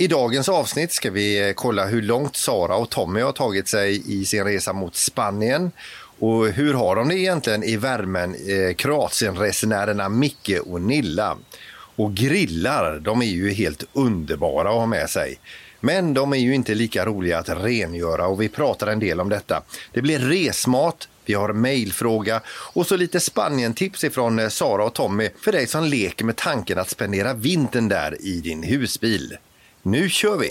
I dagens avsnitt ska vi eh, kolla hur långt Sara och Tommy har tagit sig i sin resa mot Spanien. Och hur har de det egentligen i värmen, eh, Kroatienresenärerna Micke och Nilla? Och grillar, de är ju helt underbara att ha med sig. Men de är ju inte lika roliga att rengöra och vi pratar en del om detta. Det blir resmat, vi har mejlfråga och så lite Spanien-tips ifrån eh, Sara och Tommy för dig som leker med tanken att spendera vintern där i din husbil. Nu kör vi!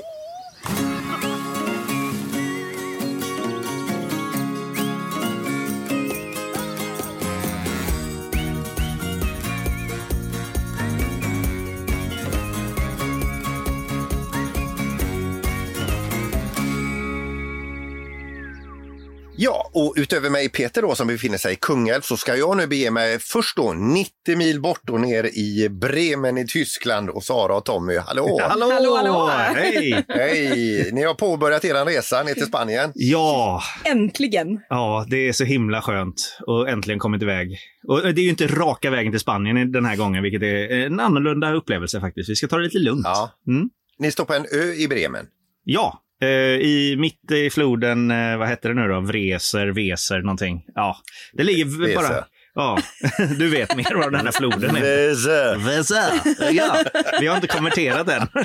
Ja, och utöver mig Peter då som befinner sig i Kungälv så ska jag nu bege mig först då 90 mil bort och ner i Bremen i Tyskland och Sara och Tommy, hallå! Hallå! Hallå, hallå! Hej! Hej! Ni har påbörjat er resa ner till Spanien. Ja, Äntligen! ja, det är så himla skönt och äntligen kommit iväg. Och det är ju inte raka vägen till Spanien den här gången, vilket är en annorlunda upplevelse faktiskt. Vi ska ta det lite lugnt. Ja. Mm. Ni står på en ö i Bremen. Ja, i mitt i floden, eh, vad heter det nu då? Vreser, Veser, någonting. Ja, det ligger v- Weser. bara... Ja, du vet mer vad den här floden är. Väse. Veser, ja. Vi har inte konverterat än.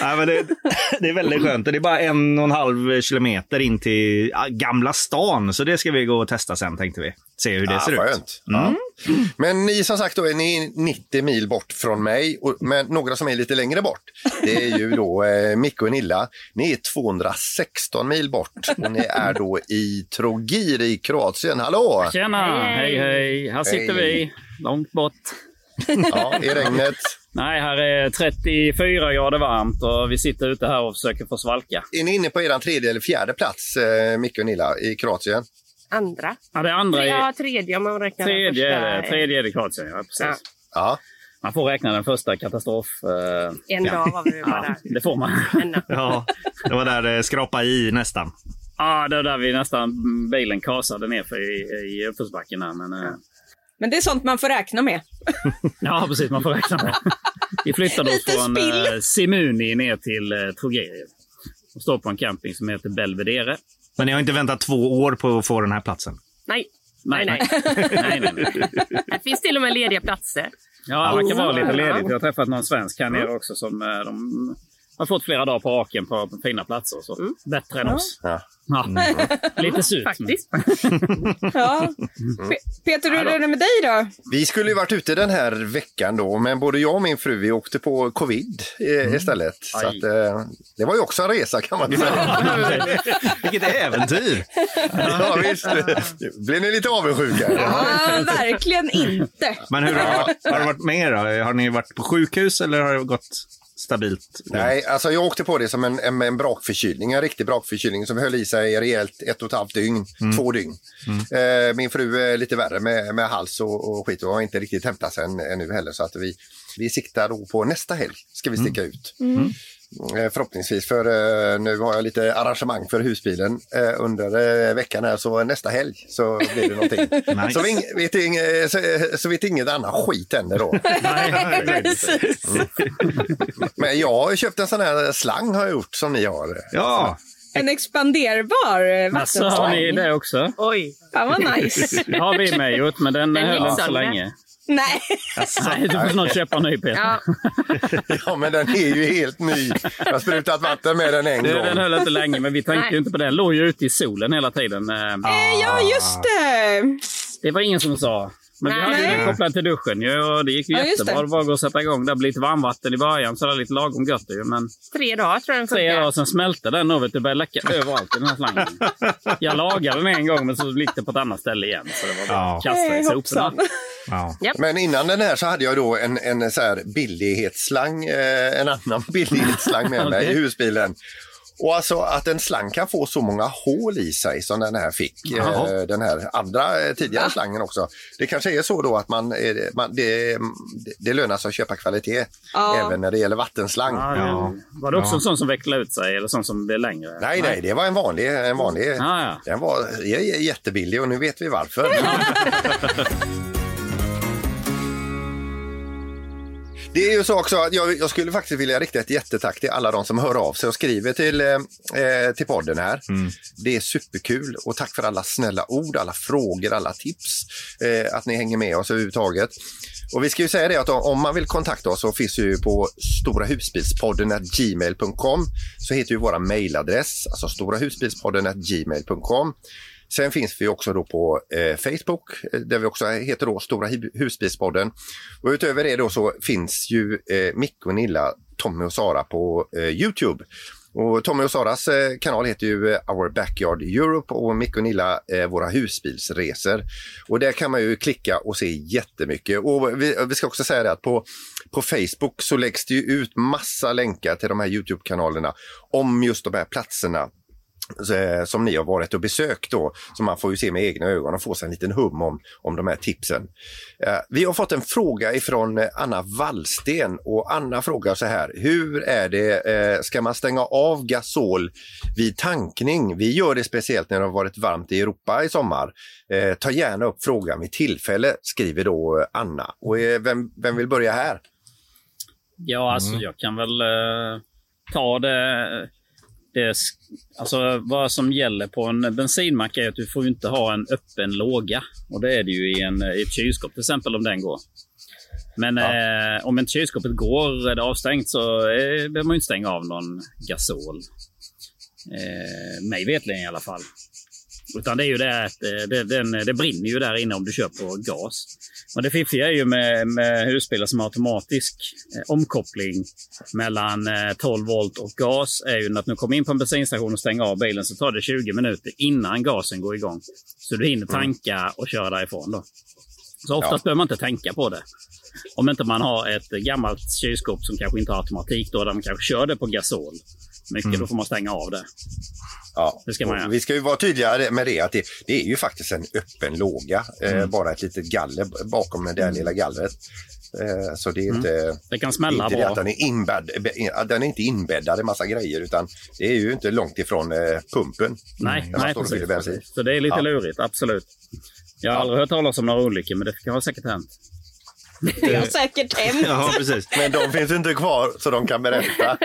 Ja, men det, det är väldigt skönt. Det är bara en och en halv kilometer in till Gamla stan. Så det ska vi gå och testa sen tänkte vi. Se hur det Ja, ser ut. skönt. Ja. Men ni som sagt då är ni 90 mil bort från mig, och, men några som är lite längre bort. Det är ju då eh, Micke och Nilla. Ni är 216 mil bort och ni är då i Trogir i Kroatien. Hallå! Tjena! Hej, hej! Här sitter Hej. vi, långt bort. Ja, i regnet. Nej, här är 34 grader varmt och vi sitter ute här och försöker få svalka. Är ni inne på er tredje eller fjärde plats, eh, Micke och Nilla, i Kroatien? Andra. Ja, det andra Ja, är... tredje om man räknar den Tredje är det. första. Tredje är det Kroatien, ja precis. Ja. Ja. Man får räkna den första katastrof... eh, En dag var vi bara Ja, där. det får man. Ja, det var där det skrapa i nästan. Ja, det var där vi nästan bilen kasade ner för i, i uppförsbacken. Men, eh, Men det är sånt man får räkna med. ja, precis. Man får räkna med. Vi flyttade oss från eh, Simuni ner till eh, Trogir. Och står på en camping som heter Belvedere. Men ni har inte väntat två år på att få den här platsen. Nej. Nej, Nej, nej. nej, nej. Det finns till och med lediga platser. Ja, det verkar vara lite ledigt. Jag har träffat någon svensk här nere också som eh, de har fått flera dagar på raken på, på fina platser. Så. Bättre än oss. Ja. Ja. Lite surt. men- Faktiskt. Ja. Pe- Peter, hur är det med dig då? Vi skulle ju varit ute den här veckan då, men både jag och min fru vi åkte på covid eh, istället. Så att, eh, det var ju också en resa kan man säga. Vilket äventyr! ja, visst. Blev ni lite avundsjuka? Ja, verkligen inte. Men hur har, har det varit med er då? Har ni varit på sjukhus eller har det gått stabilt? Nej, alltså jag åkte på det som en, en, en brakförkylning, en riktig brakförkylning som höll i sig rejält ett och ett halvt dygn, två dygn. Eh, min fru är lite värre med, med hals och, och skit och har inte riktigt hämtat sig än, ännu heller så att vi, vi siktar då på nästa helg ska vi sticka ut. Eh, Förhoppningsvis för eh, nu har jag lite arrangemang för husbilen eh, under veckan här så nästa helg så blir det någonting. Nice. så, vi, vet ing- så, så vet inget annat skit händer då. Precis. Men jag har köpt en sån här slang har jag gjort som ni har. Ja, En expanderbar eh, Men så har ni vattenslang. det också. Oj. Fan vad nice. Det har vi med gjort, men den, Den höll inte så länge. Nej. Nej, du får snart köpa en ny Peter. Ja, Ja, men den är ju helt ny. Jag har sprutat vatten med den en Du, gång. den höll inte länge, men vi tänkte ju inte på det. Den låg ju ute i solen hela tiden. Eh, Eh, Ja, just det. Det var ingen som sa Men vi hade ju den kopplad till duschen ju, och det gick ju Ja, jättebra. det. Det var bara att sätta igång. Det blev lite varmvatten i början, så det var lite lagom gött ju. Men Tre dagar tror jag den tre funkar. dagar sen smälte den och du, började läcka överallt i den här slangen. Jag lagade den en gång, men så gick det på ett annat ställe igen. Så det var bara Ja. att kasta i soporna. Ja. Men innan den här så hade jag då en, en så här billighetsslang, eh, en annan billighetsslang med mig i husbilen. Och alltså att en slang kan få så många hål i sig som den här fick, eh, den här andra eh, tidigare slangen också. Det kanske är så då att man, eh, man det, det lönar sig att köpa kvalitet Ja. även när det gäller vattenslang. Ja. Var det också Ja. en sån som vecklade ut sig eller sån som blev längre? Nej, nej, det var en vanlig. En vanlig. Ja. Den var jättebillig och nu vet vi varför. Det är ju så också att jag, jag skulle faktiskt vilja rikta ett jättetack till alla de som hör av sig och skriver till, eh, eh, till podden här. Det är superkul och tack för alla snälla ord, alla frågor, alla tips. Eh, att ni hänger med oss överhuvudtaget. Och vi ska ju säga det att om man vill kontakta oss så finns ju på storahusbilspodden gmail.com så heter ju våra mejladress, alltså storahusbilspodden gmail.com. Sen finns vi också då på eh, Facebook eh, där vi också heter då Stora husbilspodden. Och utöver det då så finns ju eh, Micke och Nilla, Tommy och Sara på eh, Youtube. Och Tommy och Saras eh, kanal heter ju eh, Our Backyard Europe och Micke och Nilla eh, Våra husbilsresor. Och där kan man ju klicka och se jättemycket. Och vi, vi ska också säga det att på, på Facebook så läggs det ju ut massa länkar till de här Youtube-kanalerna om just de här platserna som ni har varit och besökt då. Så man får ju se med egna ögon och få sig en liten hum om, om de här tipsen. Eh, Vi har fått en fråga ifrån eh, Anna Wallsten och Anna frågar så här. Hur är det, eh, ska man stänga av gasol vid tankning? Vi gör det speciellt när det har varit varmt i Europa i sommar. Eh, Ta gärna upp frågan vid tillfälle, skriver då eh, Anna. Och eh, vem, vem vill börja här? Ja, alltså jag kan väl eh, ta det, det... Alltså vad som gäller på en bensinmack är att du får inte ha en öppen låga. Och det är det ju i, en, i ett kylskåp till exempel om den går. Men eh, om inte kylskåpet går, är det avstängt, så eh, behöver man ju inte stänga av någon gasol. Eh, mig vetligen i alla fall. Utan det är ju det att eh, det, den, det brinner ju där inne om du kör på gas. Och det fiffiga är ju med, med husbilar som har automatisk eh, omkoppling mellan eh, 12 volt och gas är ju att när du kommer in på en bensinstation och stänger av bilen så tar det 20 minuter innan gasen går igång. Så du hinner tanka och köra därifrån då. Så oftast behöver man inte tänka på det. Om inte man har ett gammalt kylskåp som kanske inte har automatik då, där man kanske kör det på gasol. Mycket, då får man stänga av det. Ja, Det ska man. Vi ska ju vara tydliga med det att det, det är ju faktiskt en öppen låga. Eh, bara ett litet galler bakom det där lilla gallret. Eh, så det är inte, Det kan det är smälla inte det bra. att den är, inbädd, den är inte inbäddad i massa grejer utan det är ju inte långt ifrån eh, pumpen. Nej, nej precis. Så det är lite Ja. lurigt, absolut. Jag har aldrig hört talas om några olyckor, men det kan ha säkert hänt. Det har säkert hänt. ja, precis. Men de finns inte kvar så de kan berätta.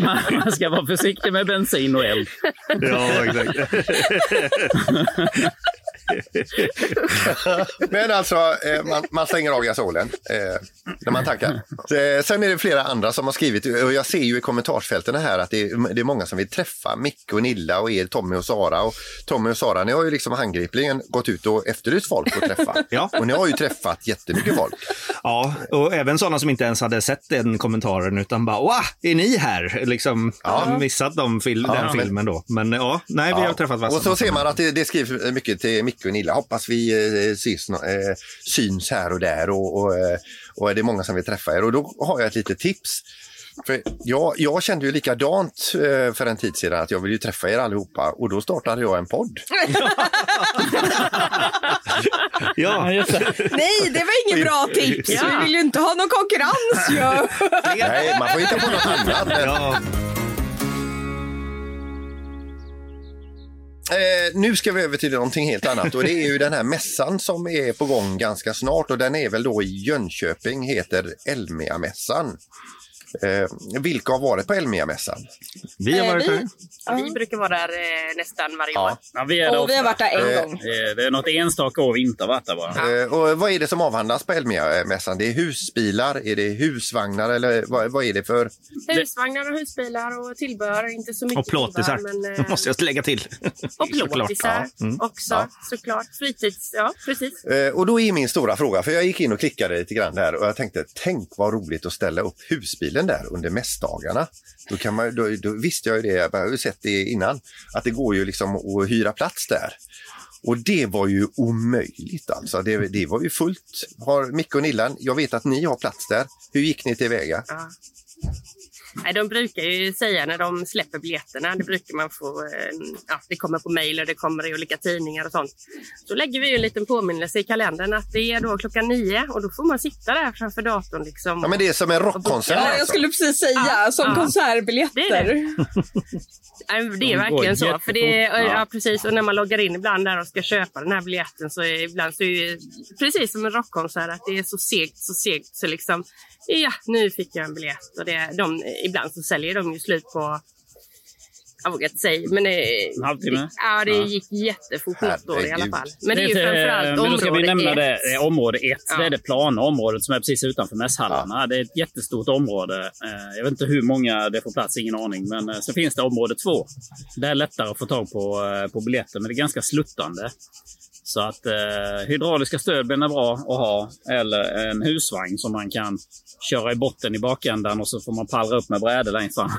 Man man ska vara försiktig med bensin och eld. Ja, exakt. Men alltså, eh, man, man stänger av gasolen eh, när man tankar. Eh, sen är det flera andra som har skrivit, och jag ser ju i kommentarsfälten här att det är, det är många som vill träffa Micke och Nilla och er, Tommy och Sara. Och Tommy och Sara, ni har ju liksom handgripligen gått ut och efterlyst folk att träffa. Ja. Och ni har ju träffat jättemycket folk. Ja, och även sådana som inte ens hade sett den kommentaren utan bara “Wow, är ni här?” liksom Ja. missat de fil- Ja, den men- filmen då. Men ja, nej, vi har träffat Och så ser man att det, det skrivs mycket till Micke och Nilla. Hoppas vi eh, ses, nå- eh, syns här och där och, och, eh, och det är många som vill träffa er. Och då har jag ett litet tips. För jag, jag kände ju likadant eh, för en tid sedan att jag vill ju träffa er allihopa och då startade jag en podd. Ja, just det. Nej, det var inget bra tips. Ja. Vi vill ju inte ha någon konkurrens ju. Nej, man får hitta på något annat. Men, ja, eh, nu ska vi över till någonting helt annat och det är ju den här mässan som är på gång ganska snart och den är väl då i Jönköping, heter Elmia-mässan. Eh, vilka har varit på Elmia-mässan? Vi har Eh, varit vi- Ja. Vi brukar vara där eh, nästan varje Ja. år. Ja, vi är där Och vi har ofta. varit där en Eh, gång. Eh, Det är något enstaka år vi inte har varit där bara. Eh, och vad är det som avhandlas på Elmia-mässan? Det är husbilar, är det husvagnar eller vad, vad är det för? Husvagnar och husbilar och tillbehör. Inte så mycket Och plåtisar, tillbehör, men, eh, måste jag lägga till. Och Såklart. plåtisar Ja. Mm. också, Ja. såklart. Fritids... Ja, precis. Eh, och då är min stora fråga, för jag gick in och klickade lite grann där och jag tänkte, tänk vad roligt att ställa upp husbilen där under mässdagarna. Då, kan man, då, då visste jag ju det, jag har ju sett det innan, att det går ju liksom att hyra plats där. Och det var ju omöjligt alltså. Det, det var ju fullt. Har Micke och Nillan, jag vet att ni har plats där. Hur gick ni tillväga? Ja. Nej, de brukar ju säga när de släpper biljetterna, det brukar man få, eh, ja, det kommer på mejl och det kommer i olika tidningar och sånt. Så lägger vi ju en liten påminnelse i kalendern att det är då klockan nio och då får man sitta där framför datorn liksom. Ja, men det är som en rockkonsert. Ja, jag alltså. skulle precis säga, Ja, som ja. konsertbiljetter. Det är Nej, Det är verkligen så. För det är, Ja. ja. precis. Och när man loggar in ibland där och ska köpa den här biljetten så är ibland så är det precis som en rockkonsert att det är så segt, så segt så liksom ja, nu fick jag en biljett och det, de, ibland så säljer de ju slut på jag vågar inte säga, men det, En halvtimme? det, ja, det Ja. gick jättefort något år i alla fall. Men det är ju till- framförallt men då ska vi område nämna ett. det. det är område ett. Ja. Det är det plana området som är precis utanför mässhallarna. Det är ett jättestort område. Eh, Jag vet inte hur många det får plats, ingen aning. Men eh, så finns det område två. Det är lättare att få tag på, eh, på biljetter, men det är ganska sluttande. Så att eh, hydrauliska stödben är bra att ha. Eller en husvagn som man kan köra i botten i bakändan och så får man pallra upp med brädor längst fram.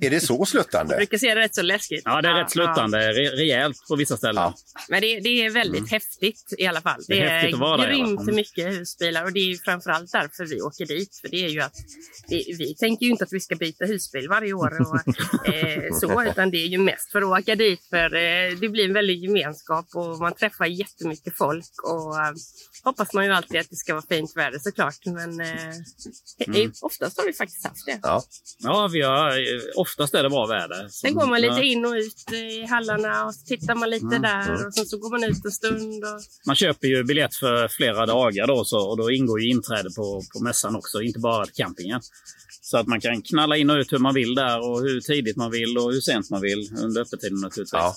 Är det så Jag sluttande? brukar se det rätt så läskigt. Ja, det är rätt sluttande. Re- rejält på vissa ställen. Ja. Men det, det är väldigt häftigt i alla fall. Det Det är där, grymt ja. Mm. mycket husbilar och det är ju framförallt därför vi åker dit. För det är ju att vi, vi tänker ju inte att vi ska byta husbil varje år och eh, så, utan det är ju mest för att åka dit för eh, det blir en väldig gemenskap och man träffar jättemycket folk och eh, hoppas man ju alltid att det ska vara fint väder såklart. Men eh, Mm. oftast har vi faktiskt haft det. Ja. Ja, vi har, eh, oftast är det bra väder. Sen går man lite in och ut i hallarna och så tittar man lite där och sen så går man ut en stund. Och... Man köper ju biljett för flera dagar då, så, och då ingår ju inträde på, på mässan också, inte bara campingen. Så att man kan knalla in och ut hur man vill där och hur tidigt man vill och hur sent man vill under öppettiden naturligtvis. Ja.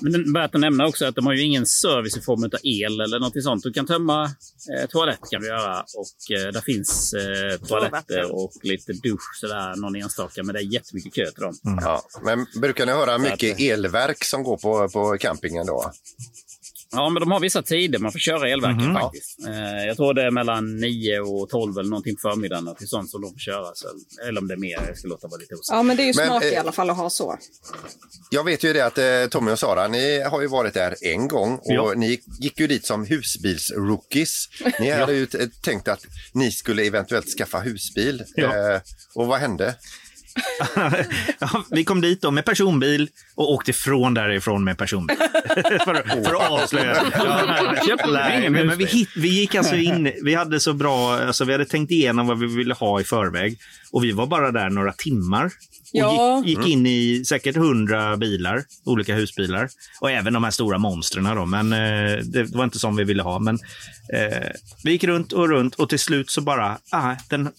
Men det är värt att nämna också att de har ju ingen service i form av el eller något sånt. Du kan tömma eh, toalett kan du göra och eh, där finns eh, toaletter och lite dusch sådär någon enstaka. Men det är jättemycket kö till dem. Ja. Men brukar ni höra mycket elverk som går på, på campingen då? Ja, men de har vissa tider man får köra elverken faktiskt. Eh, jag tror det är mellan 9 och 12 eller någonting på förmiddagen till sånt som de får köra. Så, eller om det är mer, jag ska låta vara lite osäker. Ja, men det är ju Men, smart i eh, alla fall att ha så. Jag vet ju det att eh, Tommy och Sara, ni har ju varit där en gång och Ja. ni gick ju dit som husbilsrookies. Ni hade ju tänkt att ni skulle eventuellt skaffa husbil. Ja. Eh, och vad hände? Ja, vi kom dit då med personbil och åkte ifrån därifrån med personbil. för, för att avslöja. Nej, men, men vi, hit, vi gick alltså in, vi hade så bra, alltså vi hade tänkt igenom vad vi ville ha i förväg. Och vi var bara där några timmar. Och Ja. gick, gick in i säkert hundra bilar, olika husbilar. Och även de här stora monstren då. Men eh, det var inte som vi ville ha. Men eh, vi gick runt och runt och till slut så bara, ah, den,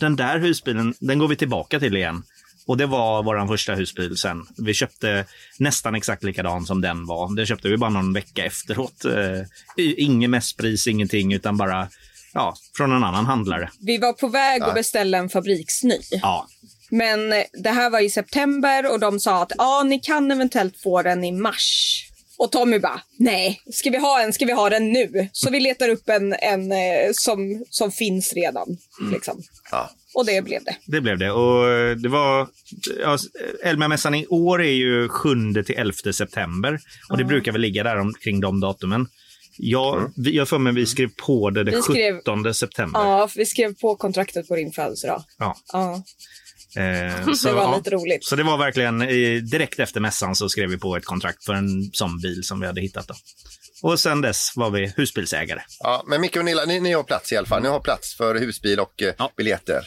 den där husbilen, den går vi tillbaka till igen. Och det var vår första husbil sen. Vi köpte nästan exakt likadan som den var. Det köpte vi bara någon vecka efteråt. Eh, ingen mässpris, ingenting, utan bara ja, från en annan handlare. Vi var på väg att beställa en fabriksny. Ja, Men eh, det här var i september och de sa att ja, ni kan eventuellt få den i mars. Och Tommy bara, nej, ska vi ha en, ska vi ha den nu? Så vi letar upp en, en eh, som, som finns redan. Liksom. Ja. Och det blev det. det blev det. Och eh, det var... Ja, Elmia-mässan i år är ju 7 till 11 september. Och det brukar väl ligga där omkring de datumen. Jag, vi, jag för mig vi skrev på det den skrev- 17 september. Ja, vi skrev på kontraktet på din födelsedag. Ja. Ja, Eh, så, det var ja. lite roligt. Så det var verkligen direkt efter mässan så skrev vi på ett kontrakt för en sån bil som vi hade hittat. Då. Och sen dess var vi husbilsägare. Ja, men Micke och Nilla, ni, ni har plats i alla fall. Ni har plats för husbil och eh, Ja. biljetter.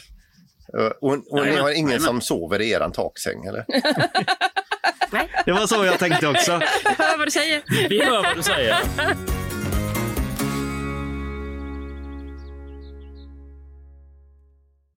Eh, Och, och ni Jajamän, har ingen jajamän. som sover i eran taksäng, eller? Det var så jag tänkte också. Hör vad du säger. Vi hör vad du säger.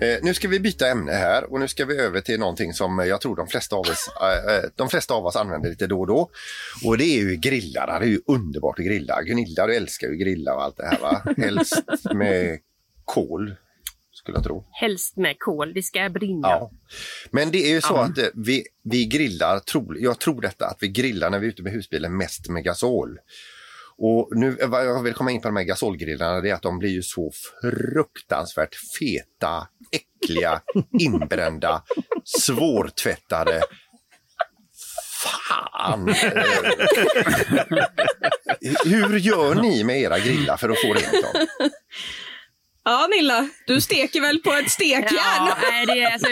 Eh, nu ska vi byta ämne här och nu ska vi över till någonting som jag tror de flesta av oss, eh, eh, de flesta av oss använder lite då och då. Och det är ju grillar. Det är ju underbart att grilla. Gunilla, du älskar ju grilla och allt det här va? Helst med kol, skulle jag tro. Helst med kol, det ska brinna. Ja. Men det är ju så att eh, vi, vi grillar, jag tror detta, att vi grillar när vi är ute med husbilen mest med gasol. Och nu, vad jag vill komma in på de här gasolgrillarna, det är att de blir ju så fruktansvärt feta, äckliga, inbrända, svårtvättade. Fan! Hur gör ni med era grillar för att få rent dem? Ja, Nilla, du steker väl på ett stekjärn? Ja, nej, det är alltså,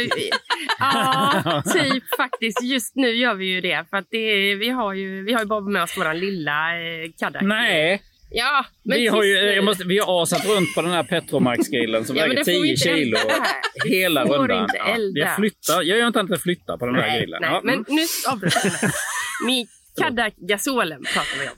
ja, typ faktiskt. Just nu gör vi ju det. För att det vi, har ju, vi har ju bara med oss vår lilla eh, Cadillac. Nej, Ja, men vi har, ju, jag måste, vi har asat runt på den här Petromax-grillen som Ja, väger det får vi 10 inte kilo hela får rundan. Ja, jag flyttar. Jag gör inte att jag flyttar på den här grillen. nej. Ja, men nu avbryter det. Min Cadillac gasolen pratar vi om.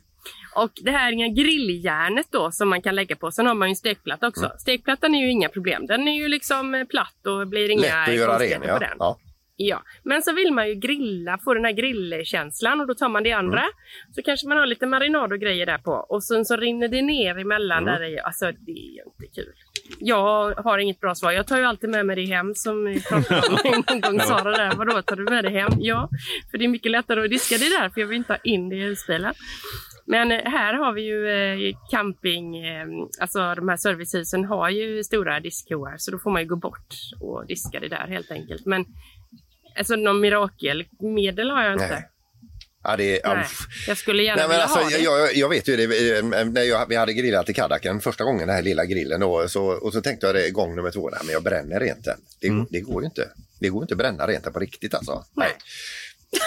Och det här är grilljärnet då som man kan lägga på. Sen har man ju en stekplatta också. Mm. Stekplattan är ju inga problem. Den är ju liksom eh, platt och blir inga Lätt att göra ren, ja. på den. ja. Ja, men så vill man ju grilla, få den här grillkänslan och då tar man det andra. Mm. Så kanske man har lite marinad och grejer där på och sen så rinner det ner emellan Mm. där i. Alltså det är ju inte kul. Jag har inget bra svar. Jag tar ju alltid med mig det hem som vi pratade om en gång. Sara där, vadå tar du med det hem? Ja, för det är mycket lättare att diska det där för jag vill inte ha in det i husbilen. Men eh, här har vi ju eh, camping, eh, alltså de här servicehusen har ju stora diskhoar så då får man ju gå bort och diska det där helt enkelt. Men alltså någon mirakelmedel har jag inte. Nej. Ja, det är, Nej, jag skulle gärna Nej, men vilja alltså, ha det. jag, jag, vet ju det, när jag, vi hade grillat i Kadaken första gången, den här lilla grillen då, så, och så tänkte jag det gång nummer två, nej men jag bränner rent den. Det, Mm. det går ju inte. Det går inte att bränna rent på riktigt alltså. Nej.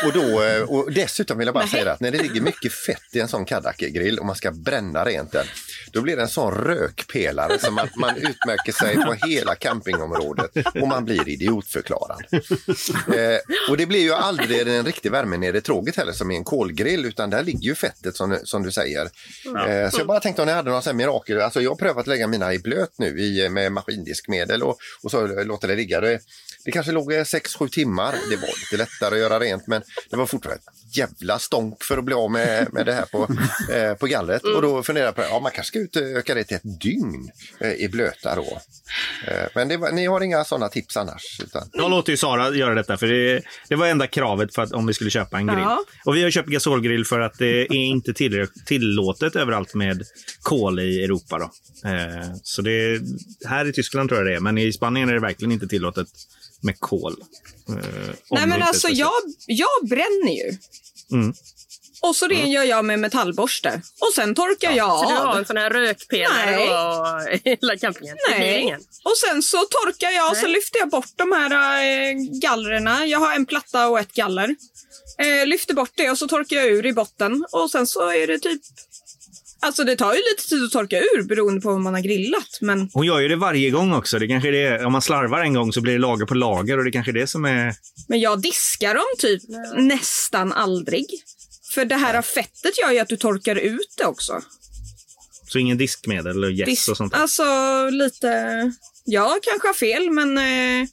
Och, då, eh, och dessutom vill jag bara säga att när det ligger mycket fett i en sån Cadillac-grill och man ska bränna rent den, då blir det en sån rökpelare som man, man utmärker sig på hela campingområdet och man blir idiotförklarad. Eh, och det blir ju aldrig en riktig värme nere i tråget heller som i en kolgrill utan där ligger ju fettet som, som du säger. Eh, så jag bara tänkte om ni hade några sån mirakel. Alltså jag har prövat att lägga mina i blöt nu i, med maskindiskmedel och, och så låter det ligga. Det, det kanske låg 6-7 timmar. Det var lite lättare att göra rent men det var fortfarande ett jävla stånk för att bli av med, med det här på, eh, på gallret. Och då funderade jag på ja, man kanske ska utöka det till ett dygn eh, i blöta då. Eh, men det var, ni har inga sådana tips annars? Utan... Jag låter ju Sara göra detta, för det, det var enda kravet för att, om vi skulle köpa en grill. Ja. Och vi har köpt gasolgrill för att det är inte tillrä- tillåtet överallt med kol i Europa. Då. Eh, så det, här i Tyskland tror jag det är, men i Spanien är det verkligen inte tillåtet med kol. Eh, Nej men alltså jag, jag bränner ju. Mm. Och så rengör jag med metallborste. Och sen torkar jag Så du har av. en sån här rökpelare Nej. och hela campingen? Nej. Och sen så torkar jag och så lyfter jag bort de här äh, gallrerna. Jag har en platta och ett galler. Eh, lyfter bort det och så torkar jag ur i botten. Och sen så är det typ... Alltså det tar ju lite tid att torka ur beroende på vad man har grillat. Men Hon gör ju det varje gång också. Det kanske är det, om man slarvar en gång så blir det lager på lager och det kanske är det som är... Men jag diskar dem typ nästan aldrig. För det här fettet gör ju att du torkar ut det också. Så ingen diskmedel och gäss Dis- och sånt där. Alltså lite... Jag kanske har fel men, eh,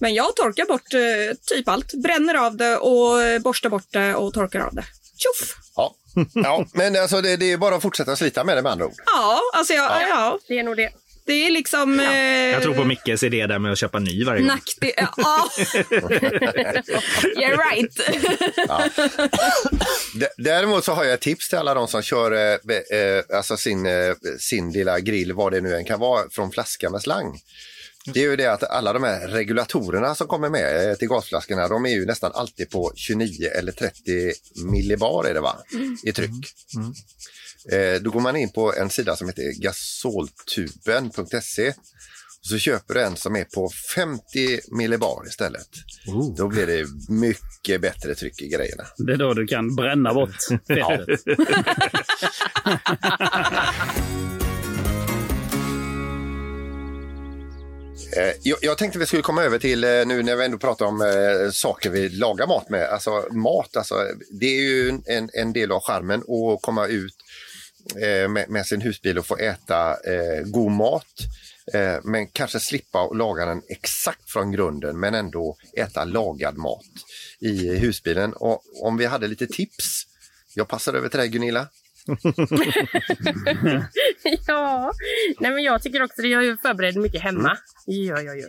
men jag torkar bort eh, typ allt. Bränner av det och eh, borstar bort det och torkar av det. Tjoff! Ja. Ja, men alltså det, det är bara att fortsätta slita med det med andra ord. Ja, alltså jag, ja. Det är nog det. Det är liksom... Eh, Jag tror på Mickes idé där med att köpa ny varje gång. nackdel... Ja. You're right. D- Däremot så har jag ett tips till alla de som kör eh, eh, alltså sin, eh, sin lilla grill, vad det nu än kan vara, från flaska med slang. Det är ju det att alla de här regulatorerna som kommer med eh, till gasflaskorna, de är ju nästan alltid på 29 eller 30 millibar är det va? i tryck. Eh, då går man in på en sida som heter gasoltuben.se och så köper du en som är på 50 millibar istället. Då blir det mycket bättre tryck i grejerna. Det är då du kan bränna bort fettet. Eh, jag, jag tänkte vi skulle komma över till, eh, nu när vi ändå pratar om eh, saker vi lagar mat med, alltså mat, alltså, det är ju en, en del av charmen att komma ut eh, med, med sin husbil och få äta eh, god mat. Eh, men kanske slippa att laga den exakt från grunden men ändå äta lagad mat i husbilen. Och om vi hade lite tips, jag passar över till dig Gunilla. ja, nej men jag tycker också det. Jag förbereder mycket hemma. Gör jag ju.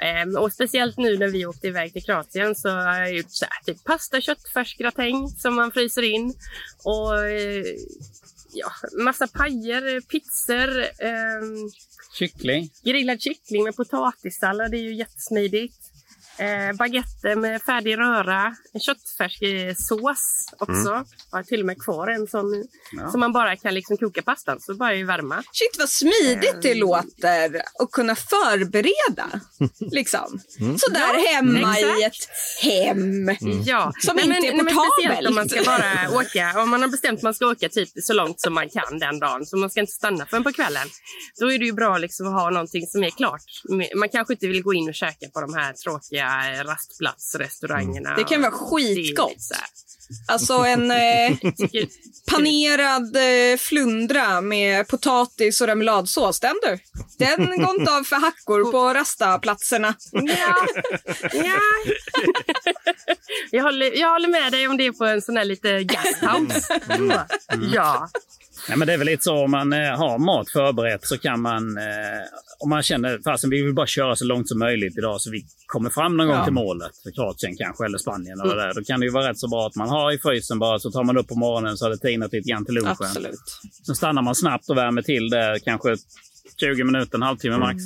Ehm, och speciellt nu när vi åkte iväg till Kroatien så har jag gjort så här, typ pasta, köttfärs, gratäng som man fryser in. Och eh, ja, massa pajer, pizzor, ehm, Kyckling. grillad kyckling med potatissallad. Det är ju jättesmidigt. Eh, baguette med färdig röra, en köttfärssås också. Mm. Jag har till och med kvar en sån Ja. som man bara kan liksom koka pastan så bara i värma. Shit vad smidigt det låter att kunna förbereda. Liksom. Mm. Sådär Ja, hemma exakt. i ett hem Ja, som Nej, inte men- är portabelt. om man ska bara åka, om man har bestämt att man ska åka typ så långt som man kan den dagen, så man ska inte stanna förrän på kvällen. Då är det ju bra liksom att ha någonting som är klart. Man kanske inte vill gå in och käka på de här tråkiga rastplatsrestaurangerna. Det kan vara skitgott. lite så här. Alltså en eh, panerad eh, flundra med potatis och remouladsås. Den du. Den går inte av för hackor på rastaplatserna. Ja. ja. jag, håller, jag håller med dig om det på en sån här lite gasthouse. Mm. Ja. Nej, men det är väl lite så om man eh, har mat förberett så kan man, eh, om man känner fasen vi vill bara köra så långt som möjligt idag så vi kommer fram någon Ja. gång till målet, för Kroatien kanske eller Spanien eller Mm. där. Då kan det ju vara rätt så bra att man har i frysen bara så tar man upp på morgonen så har det tinat lite grann till lunchen. Absolut. Sen stannar man snabbt och värmer till det kanske 20 minuter, en halvtimme max.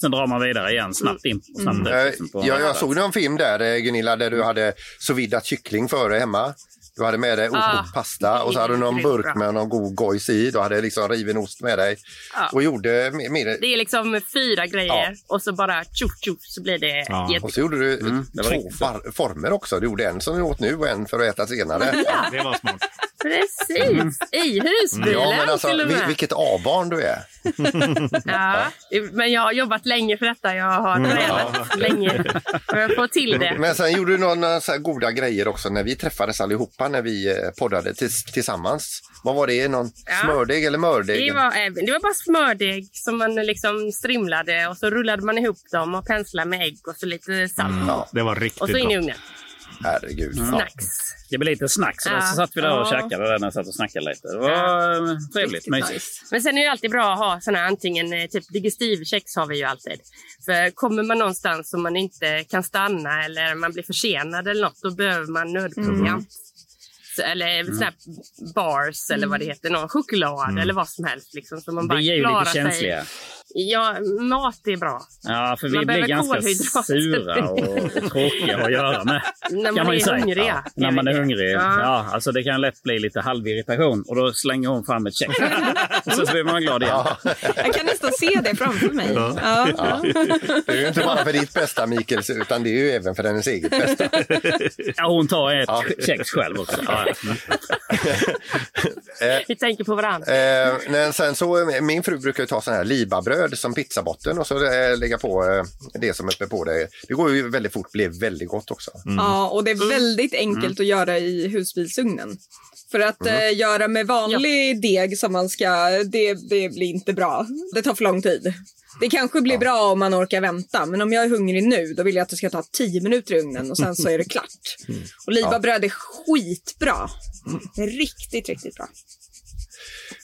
Sen drar man vidare igen snabbt in och snabbt ut, Eh, liksom, på- jag, jag såg någon film där eh, Gunilla där du hade sovidat kyckling före hemma. Du hade med dig Ah, okokt pasta och så hade du någon burk bra. med någon god gojs i. Du hade liksom riven ost med dig Ja. och gjorde med, med Det är liksom fyra grejer och så bara tjuff tjuff så blir det jätte... Och så gjorde du eh, Mm, två far- former också. Du gjorde en som du åt nu och en för att äta senare. Ja. Det var smart. Precis, i husbilen Ja, men alltså, till och med. vil- vilket A-barn du är. Ja, men jag har jobbat länge för detta. Jag har tränat länge för att få till det. Men sen gjorde du några så här goda grejer också när vi träffades allihopa när vi eh, poddade tis- tillsammans. Vad var det? Någon Ja. smördeg eller mördeg? Det var, eh, det var bara smördeg som man liksom strimlade och så rullade man ihop dem och penslade med ägg och så lite salt. Ja, Det var riktigt och så in i ugnen. herregud. Snacks. Det blir lite snacks. Ja. Så satt vi där och Ja. käkade där när jag satt och snackade lite. Det var eh, trevligt, mysigt. Men sen är det ju alltid bra att ha såna här, antingen typ digestivkex har vi ju alltid. För kommer man någonstans som man inte kan stanna eller man blir försenad eller något, då behöver man nödproviant. Eller såna här bars eller vad det heter, någon choklad eller vad som helst. Liksom, så man bara Vi är ju lite sig. Ja, mat är bra. Ja, för vi Man blir ganska sura och tråkiga att göra med. När kan man man ju är säga. hungrig, Ja, ja. när man är hungrig. det. Ja. Ja. alltså det kan lätt bli lite halvirritation och då slänger hon fram ett check. och så blir man glad igen. Jag kan nästan se det framför mig. Ja. Ja. Det är ju inte bara för ditt bästa Mikael, utan det är ju även för hennes eget bästa. Ja, hon tar ett check själv också. Ja, ja. Vi tänker på varandra. Eh, men sen så, min fru brukar ju ta sån här libabröd som pizzabotten och så eh, lägga på eh, det som är uppe på det. Det går ju väldigt fort, blir väldigt gott också. ja, och det är väldigt enkelt att göra i husbilsugnen. För att eh, göra med vanlig deg som man ska, det, det blir inte bra. Det tar för lång tid. Det kanske blir bra om man orkar vänta, men om jag är hungrig nu då vill jag att det ska ta 10 minuter i ugnen och sen så är det klart. Och libabröd är skitbra. Riktigt, riktigt bra.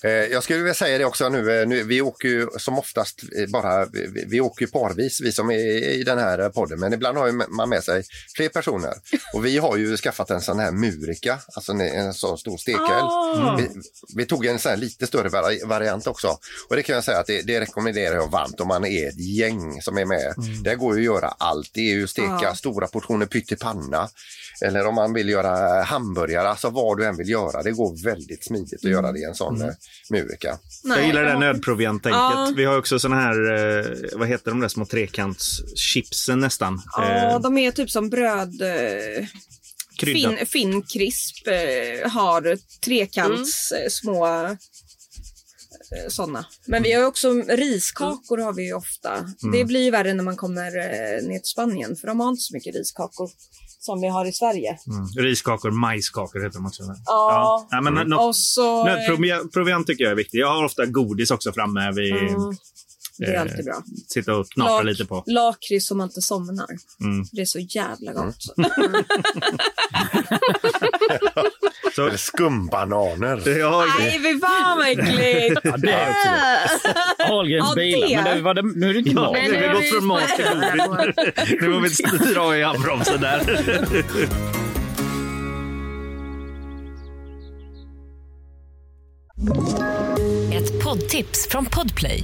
Eh, jag skulle vilja säga det också nu, eh, nu vi åker ju som oftast eh, bara, vi, vi åker ju parvis vi som är i den här podden, men ibland har man med sig fler personer. Och vi har ju skaffat en sån här murika, alltså en, en sån stor stekeld. Ah. Vi, vi tog en sån lite större vari- variant också. Och det kan jag säga att det, det rekommenderar jag varmt om man är ett gäng som är med. Det går ju att göra allt. Det är ju att steka Ja. stora portioner pyttipanna. Eller om man vill göra hamburgare, alltså vad du än vill göra. Det går väldigt smidigt att göra det i en sån eh, murika. Jag gillar det nödprovianttänket. Ja. Vi har också såna här, eh, vad heter de där små trekantschipsen nästan? Ja, Eh, de är typ som bröd... Eh, krydda. fin, Finnkrisp eh, har trekants eh, små sådana. Men vi har ju också riskakor har vi ju ofta. Det blir ju värre när man kommer ner till Spanien för de har inte så mycket riskakor som vi har i Sverige. Mm. Riskakor, majskakor heter de också. Ja. Ja, men nå- Och så... eh, Nödproviant tycker jag är viktigt. Jag har ofta godis också framme. Vi Mm, det är eh, alltid bra. sitter och knaprar Lak- lite på. Lakrits som man inte somnar. Mm. Det är så jävla gott. Så, Eller skumbananer. ja, Nej, fy fan vad äckligt! Ja, det är också Ahlgrens bilar. det. Men det, var det, nu är det inte Ja, mat. nu har vi gått från mat till godis. Nu får vi dra i handbromsen där. Ett poddtips från Podplay.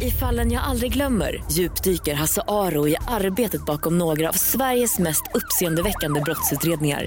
I fallen jag aldrig glömmer djupdyker Hasse Aro i arbetet bakom några av Sveriges mest uppseendeväckande brottsutredningar.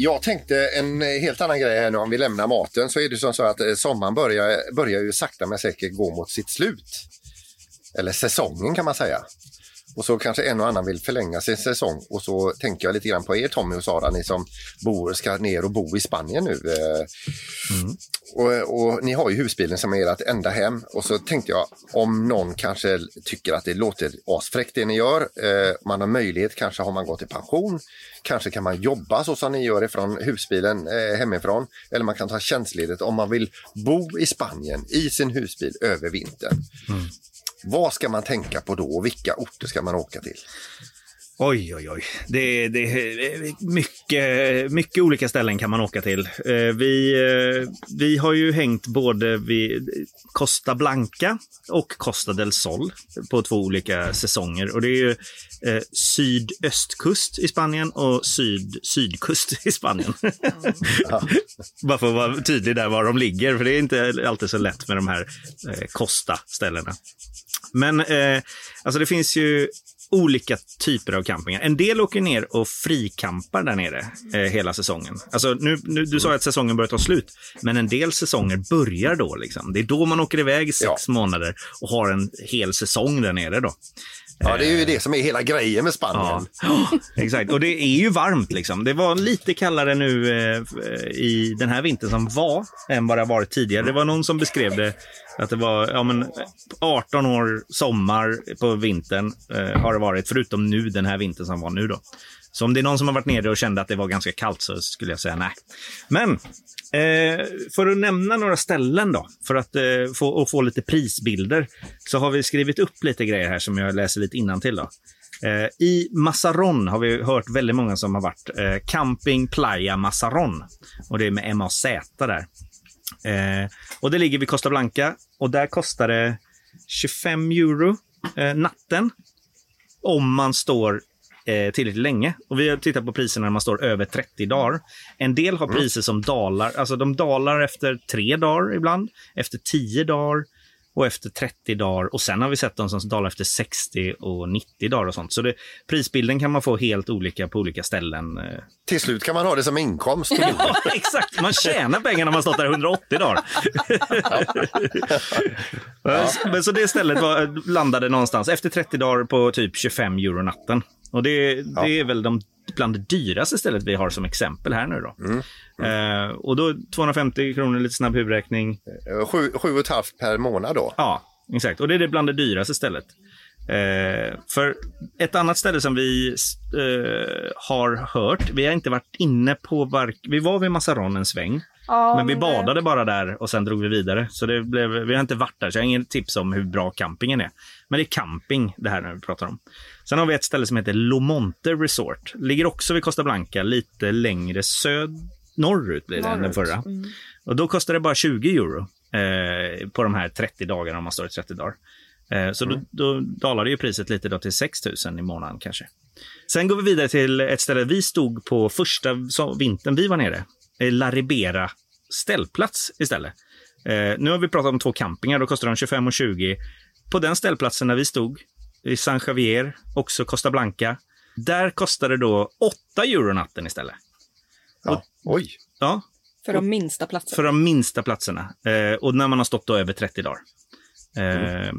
Jag tänkte en helt annan grej här nu om vi lämnar maten så är det som så att eh, sommaren börjar, börjar ju sakta men säkert gå mot sitt slut. Eller säsongen kan man säga. Och så kanske en och annan vill förlänga sin säsong och så tänker jag lite grann på er Tommy och Sara, ni som bor, ska ner och bo i Spanien nu. eh, Och, och ni har ju husbilen som är ert enda hem och så tänkte jag om någon kanske tycker att det låter asfräckt det ni gör. Eh, man har möjlighet, kanske har man gått i pension. Kanske kan man jobba så som ni gör ifrån husbilen eh, hemifrån. Eller man kan ta tjänstledigt om man vill bo i Spanien i sin husbil över vintern. Vad ska man tänka på då och vilka orter ska man åka till? Oj, oj, oj. Det, är mycket, mycket olika ställen kan man åka till. Eh, Vi, eh, vi har ju hängt både vid Costa Blanca och Costa del Sol på två olika säsonger. Och det är ju eh, sydöstkust i Spanien och syd-sydkust i Spanien. Bara för att vara tydlig där var de ligger, för det är inte alltid så lätt med de här Costa-ställena. Men eh, alltså det finns ju olika typer av campingar. En del åker ner och frikampar där nere eh, hela säsongen. Alltså nu, nu, du sa att säsongen börjar ta slut, men en del säsonger börjar då. Liksom. Det är då man åker iväg i sex månader och har en hel säsong där nere. Då. Ja, det är ju det som är hela grejen med Spanien. Ja, exakt. Och det är ju varmt. Liksom. Det var lite kallare nu eh, eh, i den här vintern som var än vad det har varit tidigare. Det var någon som beskrev det att det var ja, men 18 år sommar på vintern eh, har det varit, förutom nu den här vintern som var nu. då. Så om det är någon som har varit nere och kände att det var ganska kallt så skulle jag säga nej. Men eh, för att nämna några ställen då, för att eh, få, och få lite prisbilder, så har vi skrivit upp lite grejer här som jag läser lite innantill då. Eh, I Massaron har vi hört väldigt många som har varit. Eh, Camping Playa Massaron. Och det är med MAZ där. Eh, och det ligger vid Costa Blanca och där kostar det 25 euro eh, natten. Om man står eh, tillräckligt länge. Och vi har tittat på priserna när man står över 30 dagar. En del har priser som dalar. Alltså de dalar efter tre dagar ibland, efter 10 dagar och efter 30 dagar. Och sen har vi sett de som dalar efter 60 och 90 dagar och sånt. Så det, prisbilden kan man få helt olika på olika ställen. eh. Till slut kan man ha det som inkomst. Ja, exakt. Man tjänar pengar när man stått där 180 dagar. Men så det stället var, landade någonstans efter 30 dagar på typ 25 euro natten. Och det, det är väl de bland det dyraste stället vi har som exempel här nu då. Eh, och då 250 kronor, lite snabb huvudräkning. Sju, sju och ett halvt per månad då? Ja, exakt. Och det är det bland det dyraste stället. Eh, för ett annat ställe som vi eh, har hört, vi har inte varit inne på vark... Vi var vid Massaron en sväng. Ja, men vi men det- badade bara där och sen drog vi vidare. Så det blev, vi har inte varit där, så jag har ingen tips om hur bra campingen är. Men det är camping det här när vi pratar om. Sen har vi ett ställe som heter Lomonte Resort. Ligger också vid Costa Blanca, lite längre söd norrut blir det än den Norrut. förra. Mm. Och då kostar det bara 20 euro eh, på de här 30 dagarna om man står i 30 dagar. Eh, så då, då dalade ju priset lite då till 6 000 i månaden kanske. Sen går vi vidare till ett ställe vi stod på första vintern vi var nere. Eh, La Ribera ställplats istället. Eh, nu har vi pratat om två campingar, då kostar de 25 och 20. På den ställplatsen där vi stod, i San Javier, också Costa Blanca, där kostade det då 8 euro natten istället. Ja. Oj! Ja, För de minsta platserna. för de minsta platserna. Eh, och när man har stått då över 30 dagar. Eh,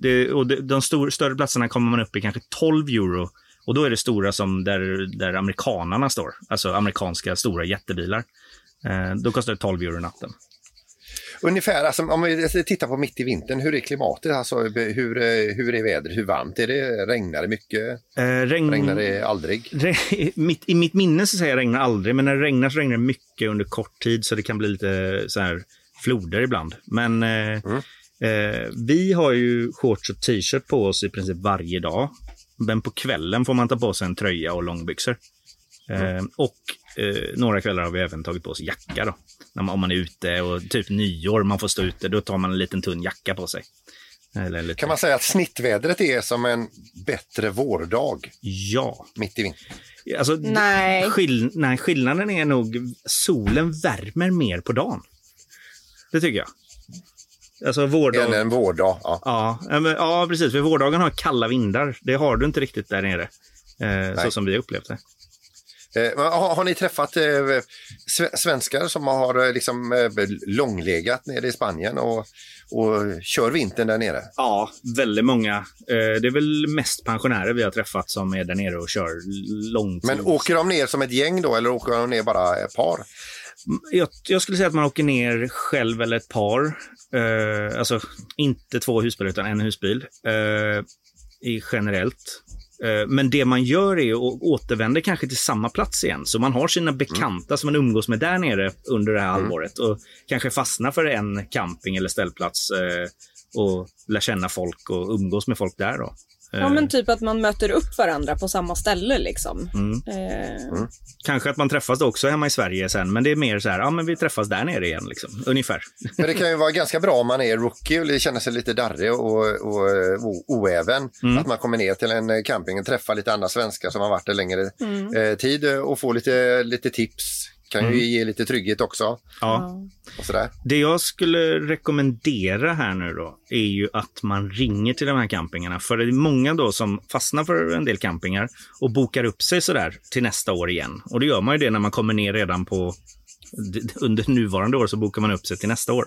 det, och det, de stor, större platserna kommer man upp i kanske 12 euro. Och då är det stora som där, där amerikanarna står. Alltså amerikanska stora jättebilar. Eh, då kostar det 12 euro natten. Ungefär, alltså, om vi tittar på mitt i vintern, hur är klimatet? Alltså, hur, eh, hur är vädret? Hur varmt är det? Regnar det mycket? Eh, regn... Regnar det aldrig? Re- mitt, I mitt minne så säger jag regnar aldrig, men när det regnar så regnar det mycket under kort tid så det kan bli lite så här floder ibland. Men eh, eh, vi har ju shorts och t-shirt på oss i princip varje dag. Men på kvällen får man ta på sig en tröja och långbyxor. Eh, och eh, några kvällar har vi även tagit på oss jacka då. När man, om man är ute och typ nyår, man får stå ute, då tar man en liten tunn jacka på sig. Eller lite... Kan man säga att snittvädret är som en bättre vårdag? Ja. Mitt i vintern? Alltså, Nej. Skill nej, skillnaden är nog solen värmer mer på dagen. Det tycker jag. Alltså vårdag... Än en vårdag, ja. Ja, ja, men, ja, precis. För vårdagen har kalla vindar. Det har du inte riktigt där nere. Eh, så som vi upplevt det. Eh, har, har ni träffat eh, sve- svenskar som har eh, liksom, eh, långlegat nere i Spanien och, och kör vintern där nere? Ja, väldigt många. Eh, det är väl mest pensionärer vi har träffat som är där nere och kör långtid. Men åker de ner som ett gäng då eller åker de ner bara ett par? Jag, jag skulle säga att man åker ner själv eller ett par. Eh, alltså inte två husbilar utan en husbil. Eh, i generellt. Eh, men det man gör är att återvänder kanske till samma plats igen. Så man har sina bekanta som man umgås med där nere under det här halvåret. Och kanske fastnar för en camping eller ställplats. Eh, och lär känna folk och umgås med folk där då. Ja, Eh, men typ att man möter upp varandra på samma ställe liksom. Mm. Eh, Kanske att man träffas då också hemma i Sverige sen, men det är mer så här, ja men vi träffas där nere igen liksom, ungefär. För det kan ju vara ganska bra om man är rookie och känner sig lite darrig och, och, och oäven. Mm. Att man kommer ner till en camping och träffar lite andra svenskar som har varit där längre Mm. eh, tid och får lite, lite tips. Kan ju Mm. ge lite trygghet också. Ja. Och sådär. Det jag skulle rekommendera här nu då är ju att man ringer till de här campingarna. För det är många då som fastnar för en del campingar och bokar upp sig sådär till nästa år igen. Och då gör man ju det när man kommer ner redan på under nuvarande år så bokar man upp sig till nästa år.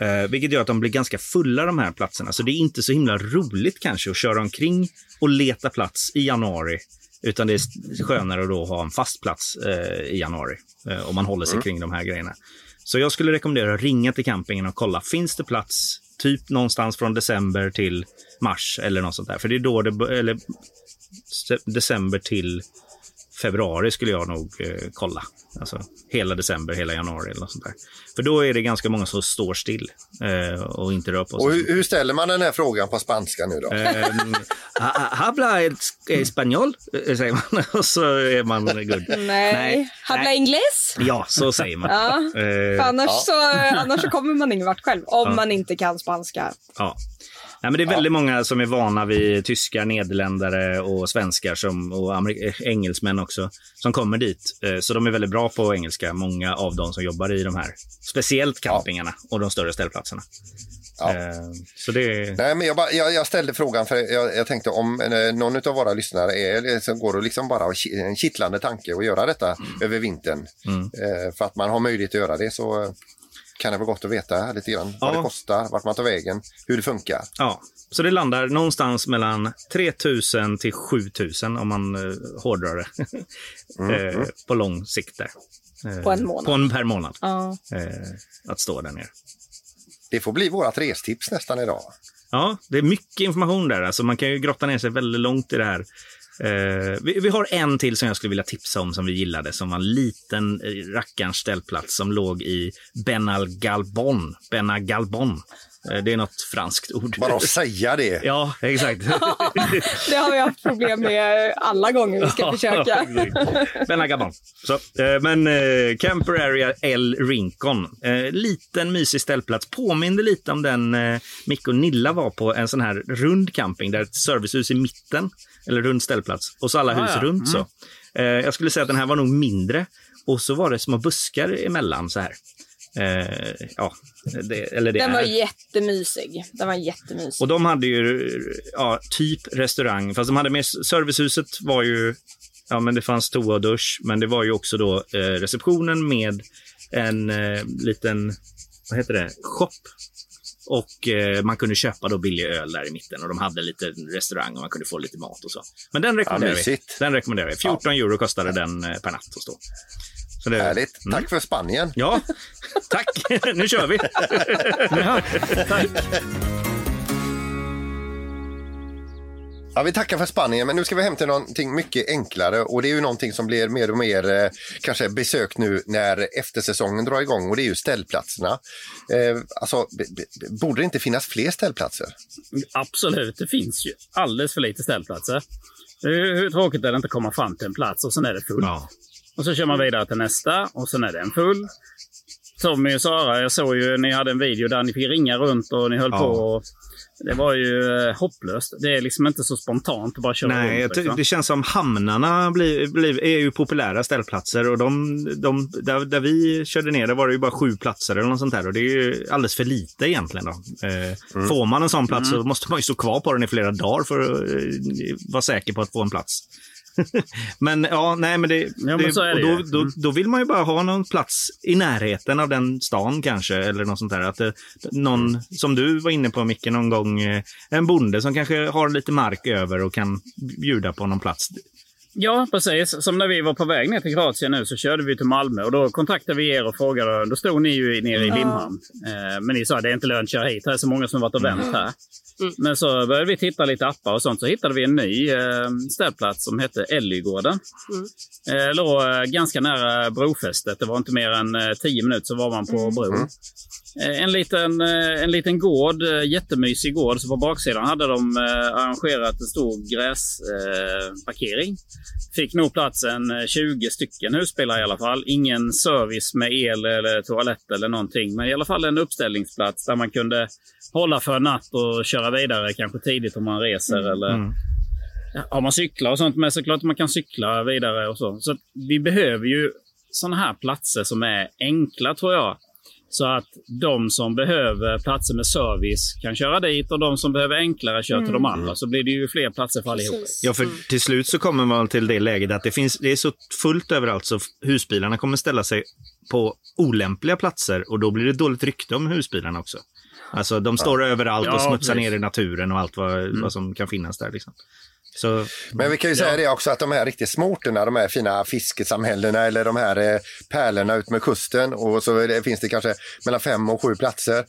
Eh, vilket gör att de blir ganska fulla de här platserna. Så det är inte så himla roligt kanske att köra omkring och leta plats i januari. Utan det är skönare att då ha en fast plats eh, i januari. Eh, om man håller sig Mm. kring de här grejerna. Så jag skulle rekommendera att ringa till campingen och kolla. Finns det plats typ någonstans från december till mars eller något sånt där? För det är då det, eller december till februari skulle jag nog eh, kolla. Alltså hela december, hela januari eller något sånt där. För då är det ganska många som står still eh, och inte rör på sig. Och hur, hur ställer man den här frågan på spanska nu då? Ha- habla español, eh, säger man. Och så är man good. nej. Habla ingles? Ja, så säger man. Ja. Eh, annars, ja. så, annars så kommer man ingen vart själv. Om Ja. man inte kan spanska. Ja. Nej, men det är väldigt många som är vana vid tyskar, nederländare och svenskar som, och eh, engelsmän också som kommer dit. Eh, Så de är väldigt bra på engelska, många av dem som jobbar i de här, speciellt campingarna och de större ställplatserna. Eh, Så det. Nej, men jag, bara, jag, jag ställde frågan för jag, jag tänkte om eh, någon av våra lyssnare är, som går och liksom bara en kittlande tanke att göra detta över vintern. Mm. Eh, för att man har möjlighet att göra det så eh, kan det vara gott att veta lite grann vad Ja. det kostar, vart man tar vägen, hur det funkar. Ja, så det landar någonstans mellan 3000 till 7000 om man eh, hårdrar det. Mm, eh, mm. På lång sikt där. Eh, På en månad. På en per månad. Ja. Eh, att stå där nere. Det får bli vårt restips nästan idag. Ja, det är mycket information där. Alltså man kan ju grotta ner sig väldigt långt i det här. Eh, vi, vi har en till som jag skulle vilja tipsa om som vi gillade, som var en liten eh, rackarns ställplats som låg i Benalgalbon. Benagalbon. Eh, det är något franskt ord. Bara att säga det. Ja, exakt. Det har vi haft problem med alla gånger vi ska försöka. Benagabon. Så, eh, men eh, Camper Area El Rincon. Liten mysig ställplats. Påminner lite om den Micke och Nilla var på. En sån här rund camping där ett servicehus i mitten. Eller rund ställplats. Och så alla Ah, hus ja. runt så. Eh, jag skulle säga att den här var nog mindre. Och så var det små buskar emellan så här. Eh, ja, det, eller det Den var är. jättemysig. Den var jättemysig. Och de hade ju ja, typ restaurang, fast de hade med servicehuset var ju, ja men det fanns toa och dusch, men det var ju också då eh, receptionen med en eh, liten, vad heter det, shop. Och eh, man kunde köpa då billig öl där i mitten och de hade lite restaurang och man kunde få lite mat och så. Men den rekommenderar vi. mysigt. Den rekommenderar vi. 14 euro kostade den eh, per natt att stå. Så det, Härligt. Tack för Spanien. Ja, tack. nu kör vi. Ja, tack. Ja, vi tackar för Spanien, men nu ska vi hem till någonting mycket enklare och det är ju någonting som blir mer och mer eh, kanske besökt nu när eftersäsongen drar igång och det är ju ställplatserna. Eh, alltså, borde det inte finnas fler ställplatser? Absolut, det finns ju alldeles för lite ställplatser. Hur, hur tråkigt är det inte att komma fram till en plats och sen är det fullt. Och så kör man vidare till nästa och sen är den full. Tommy och Sara, jag såg ju ni hade en video där ni fick ringa runt och ni höll Ja. på. Och det var ju eh, hopplöst. Det är liksom inte så spontant att bara köra Nej, runt. ty- liksom. det känns som hamnarna blir, blir, är ju populära ställplatser och de, de, där, där vi körde ner, där var det ju bara sju platser eller något sånt där och det är ju alldeles för lite egentligen. Då. Eh, Får man en sån plats så måste man ju stå kvar på den i flera dagar för att eh, vara säker på att få en plats. men ja, nej men det, Ja, men det, så är det då, då, då vill man ju bara ha någon plats i närheten av den stan kanske eller något sånt där. Att det, någon, som du var inne på Micke någon gång, eh, en bonde som kanske har lite mark över och kan bjuda på någon plats. Ja, precis. Som när vi var på väg ner till Kroatien nu så körde vi till Malmö och då kontaktade vi er och frågade. Då stod ni ju nere i. Limhamn. Eh, men ni sa att det är inte lönt att köra hit. Det är så många som har varit och vänt Mm. Men så började vi titta lite appar och sånt. Så hittade vi en ny eh, ställplats som hette Ellygården. Eh, låg eh, ganska nära brofästet. Det var inte mer än eh, tio minuter så var man på bron. Eh, En liten, eh, en liten gård, eh, jättemysig gård. Så på baksidan hade de eh, arrangerat en stor gräsparkering. Fick nog plats en eh, 20 stycken husbilar i alla fall. Ingen service med el eller toalett eller någonting. Men i alla fall en uppställningsplats där man kunde hålla för en natt och köra vidare kanske tidigt om man reser. Eller Mm. Har man cyklar och sånt med så klart man kan cykla vidare och så. Så vi behöver ju sådana här platser som är enkla tror jag. Så att de som behöver platser med service kan köra dit och de som behöver enklare kör till Mm. de andra. Så blir det ju fler platser för allihopa. Ja, för till slut så kommer man till det läget att det, finns, det är så fullt överallt så husbilarna kommer ställa sig på olämpliga platser och då blir det dåligt rykte om husbilarna också. Alltså de står överallt Ja, och smutsar precis. ner i naturen och allt vad, vad som kan finnas där. Liksom. Så, Men vi kan ju säga det också att de här riktigt små orterna, de här fina fiskesamhällena eller de här eh, pärlorna ut med kusten och så finns det kanske mellan fem och sju platser.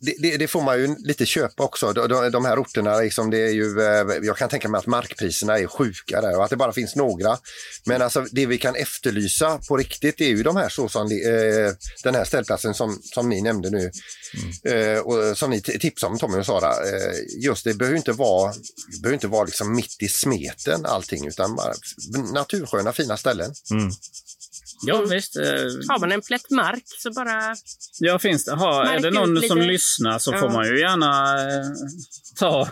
Det, det, det får man ju lite köpa också. De, de, här orterna, liksom, det är ju, eh, jag kan tänka mig att markpriserna är sjuka där och att det bara finns några. Men alltså, det vi kan efterlysa på riktigt är ju de här så som, eh, den här ställplatsen som, som ni nämnde nu. Eh, och som ni tipsade om Tommy och Sara. Eh, just det behöver inte vara, behöver inte vara liksom mitt i smeten allting utan bara natursköna fina ställen. mm. Ja, visst. eh, Har man en plätt mark så bara... Ja, finns det. Ha, är det någon lite. som lyssnar så Ja. får man ju gärna eh, ta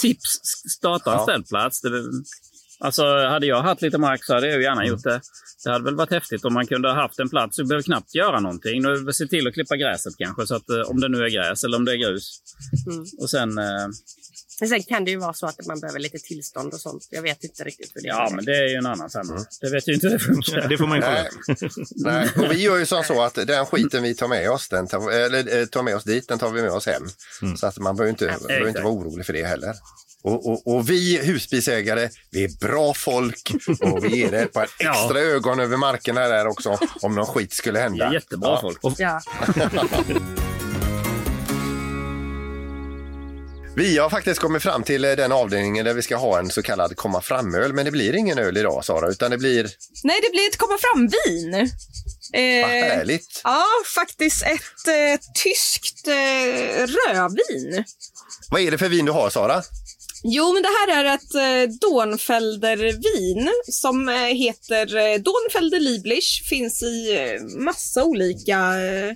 tips, starta en Ja. ställplats. Det, alltså, hade jag haft lite mark så hade jag gärna gjort det. Det hade väl varit häftigt om man kunde ha haft en plats. Vi behöver knappt göra någonting. Nu vill se till att klippa gräset kanske, så att, eh, om det nu är gräs eller om det är grus. Mm. Och sen... Eh, Men sen kan det ju vara så att man behöver lite tillstånd och sånt. Jag vet inte riktigt hur det ja, är. men det är ju en annan femma. Det vet ju inte hur det funkar. det får man ju. Nej. Nej. Och vi gör ju som så att den skiten vi tar med oss, den tar, eller, eh, tar med oss dit, den tar vi med oss hem. Så att man behöver inte, behöver inte vara orolig för det heller. Och, och, och vi husbilsägare, vi är bra folk och vi ger er ett par extra ögon över markerna där också om någon skit skulle hända. Det är jättebra Ja. folk. Ja. Vi har faktiskt kommit fram till eh, den avdelningen där vi ska ha en så kallad komma fram-öl. Men det blir ingen öl idag Sara, utan det blir... Nej, det blir ett komma fram-vin. Eh, Vad härligt. Ja, faktiskt ett eh, tyskt eh, rödvin. Vad är det för vin du har Sara? Jo, men det här är ett eh, Dornfelder-vin som eh, heter eh, Dornfelder Lieblich. Finns i eh, massa olika eh,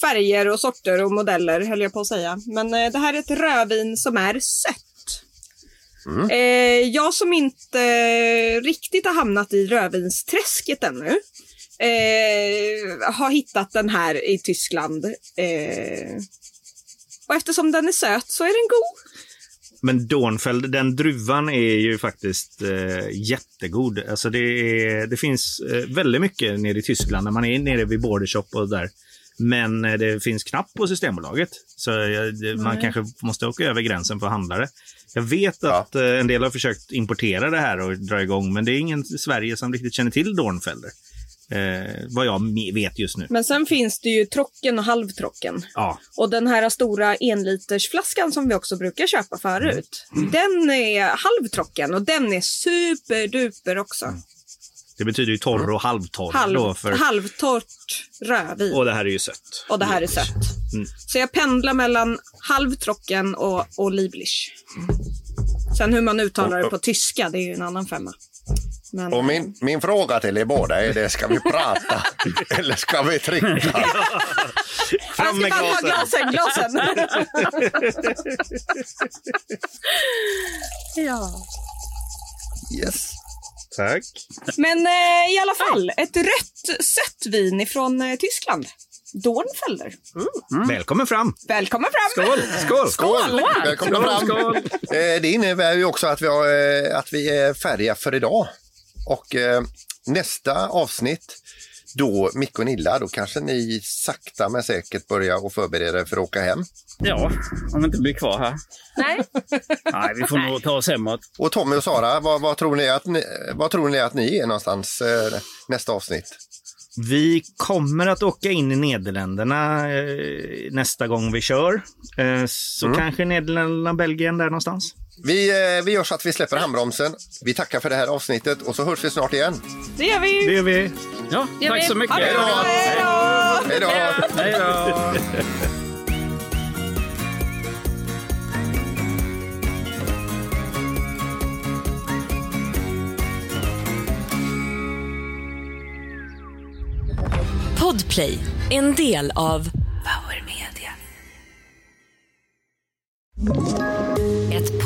färger och sorter och modeller, höll jag på att säga. Men eh, det här är ett rödvin som är sött. Mm. Eh, jag som inte riktigt har hamnat i rödvinsträsket ännu eh, har hittat den här i Tyskland. Eh, och eftersom den är söt så är den god. Men Dornfeld, den druvan är ju faktiskt eh, jättegod. Alltså det, är, det finns eh, väldigt mycket nere i Tyskland när man är nere vid Bordershop och där. Men eh, det finns knappt på Systembolaget. Så eh, det, man Nej. kanske måste åka över gränsen för att handla det. Jag vet att eh, en del har försökt importera det här och dra igång, men det är ingen i Sverige som riktigt känner till Dornfelder. Eh, vad jag vet just nu. Men sen finns det ju trocken och halvtrocken. Ja, Och den här stora enlitersflaskan som vi också brukar köpa förut. Den är halvtrocken och den är superduper också. det betyder ju torr och halvtorr. Halv, då för, Halvtorrt rödvin. och det här är ju sött. Och det här är sött. Mm. Så jag pendlar mellan halvtrocken och, och Lieblich. Sen hur man uttalar det på tyska, det är ju en annan femma. Men, Och min, min fråga till er båda är det, ska vi prata eller ska vi trycka? Fram med jag ska bara ta glasen! glasen, glasen. ja. Yes. Tack. Men eh, i alla fall, ett rött sött vin ifrån eh, Tyskland. Dornfelder. Välkommen fram! Välkommen fram! Skål! Skål! Skål! Välkomna Skål, fram! skål. Eh, Det innebär ju också att vi, har, eh, att vi är färdiga för idag. Och eh, nästa avsnitt, då Micke och Nilla, då kanske ni sakta men säkert börjar och förbereda er för att åka hem. Ja, om vi inte blir kvar här. Nej. Nej, vi får nog ta oss hemåt. Och Tommy och Sara, vad, vad, tror, ni att ni, vad tror ni att ni är någonstans eh, nästa avsnitt? Vi kommer att åka in i Nederländerna eh, nästa gång vi kör. Eh, så Mm. kanske Nederländerna, Belgien där någonstans. Vi, eh, vi gör så att vi släpper handbromsen. Vi tackar för det här avsnittet och så hörs vi snart igen. Det gör vi. Det gör vi. Ja, Gör tack vi. så mycket. Det bra. Hej då! Hej då! Podplay, en del av Power Media.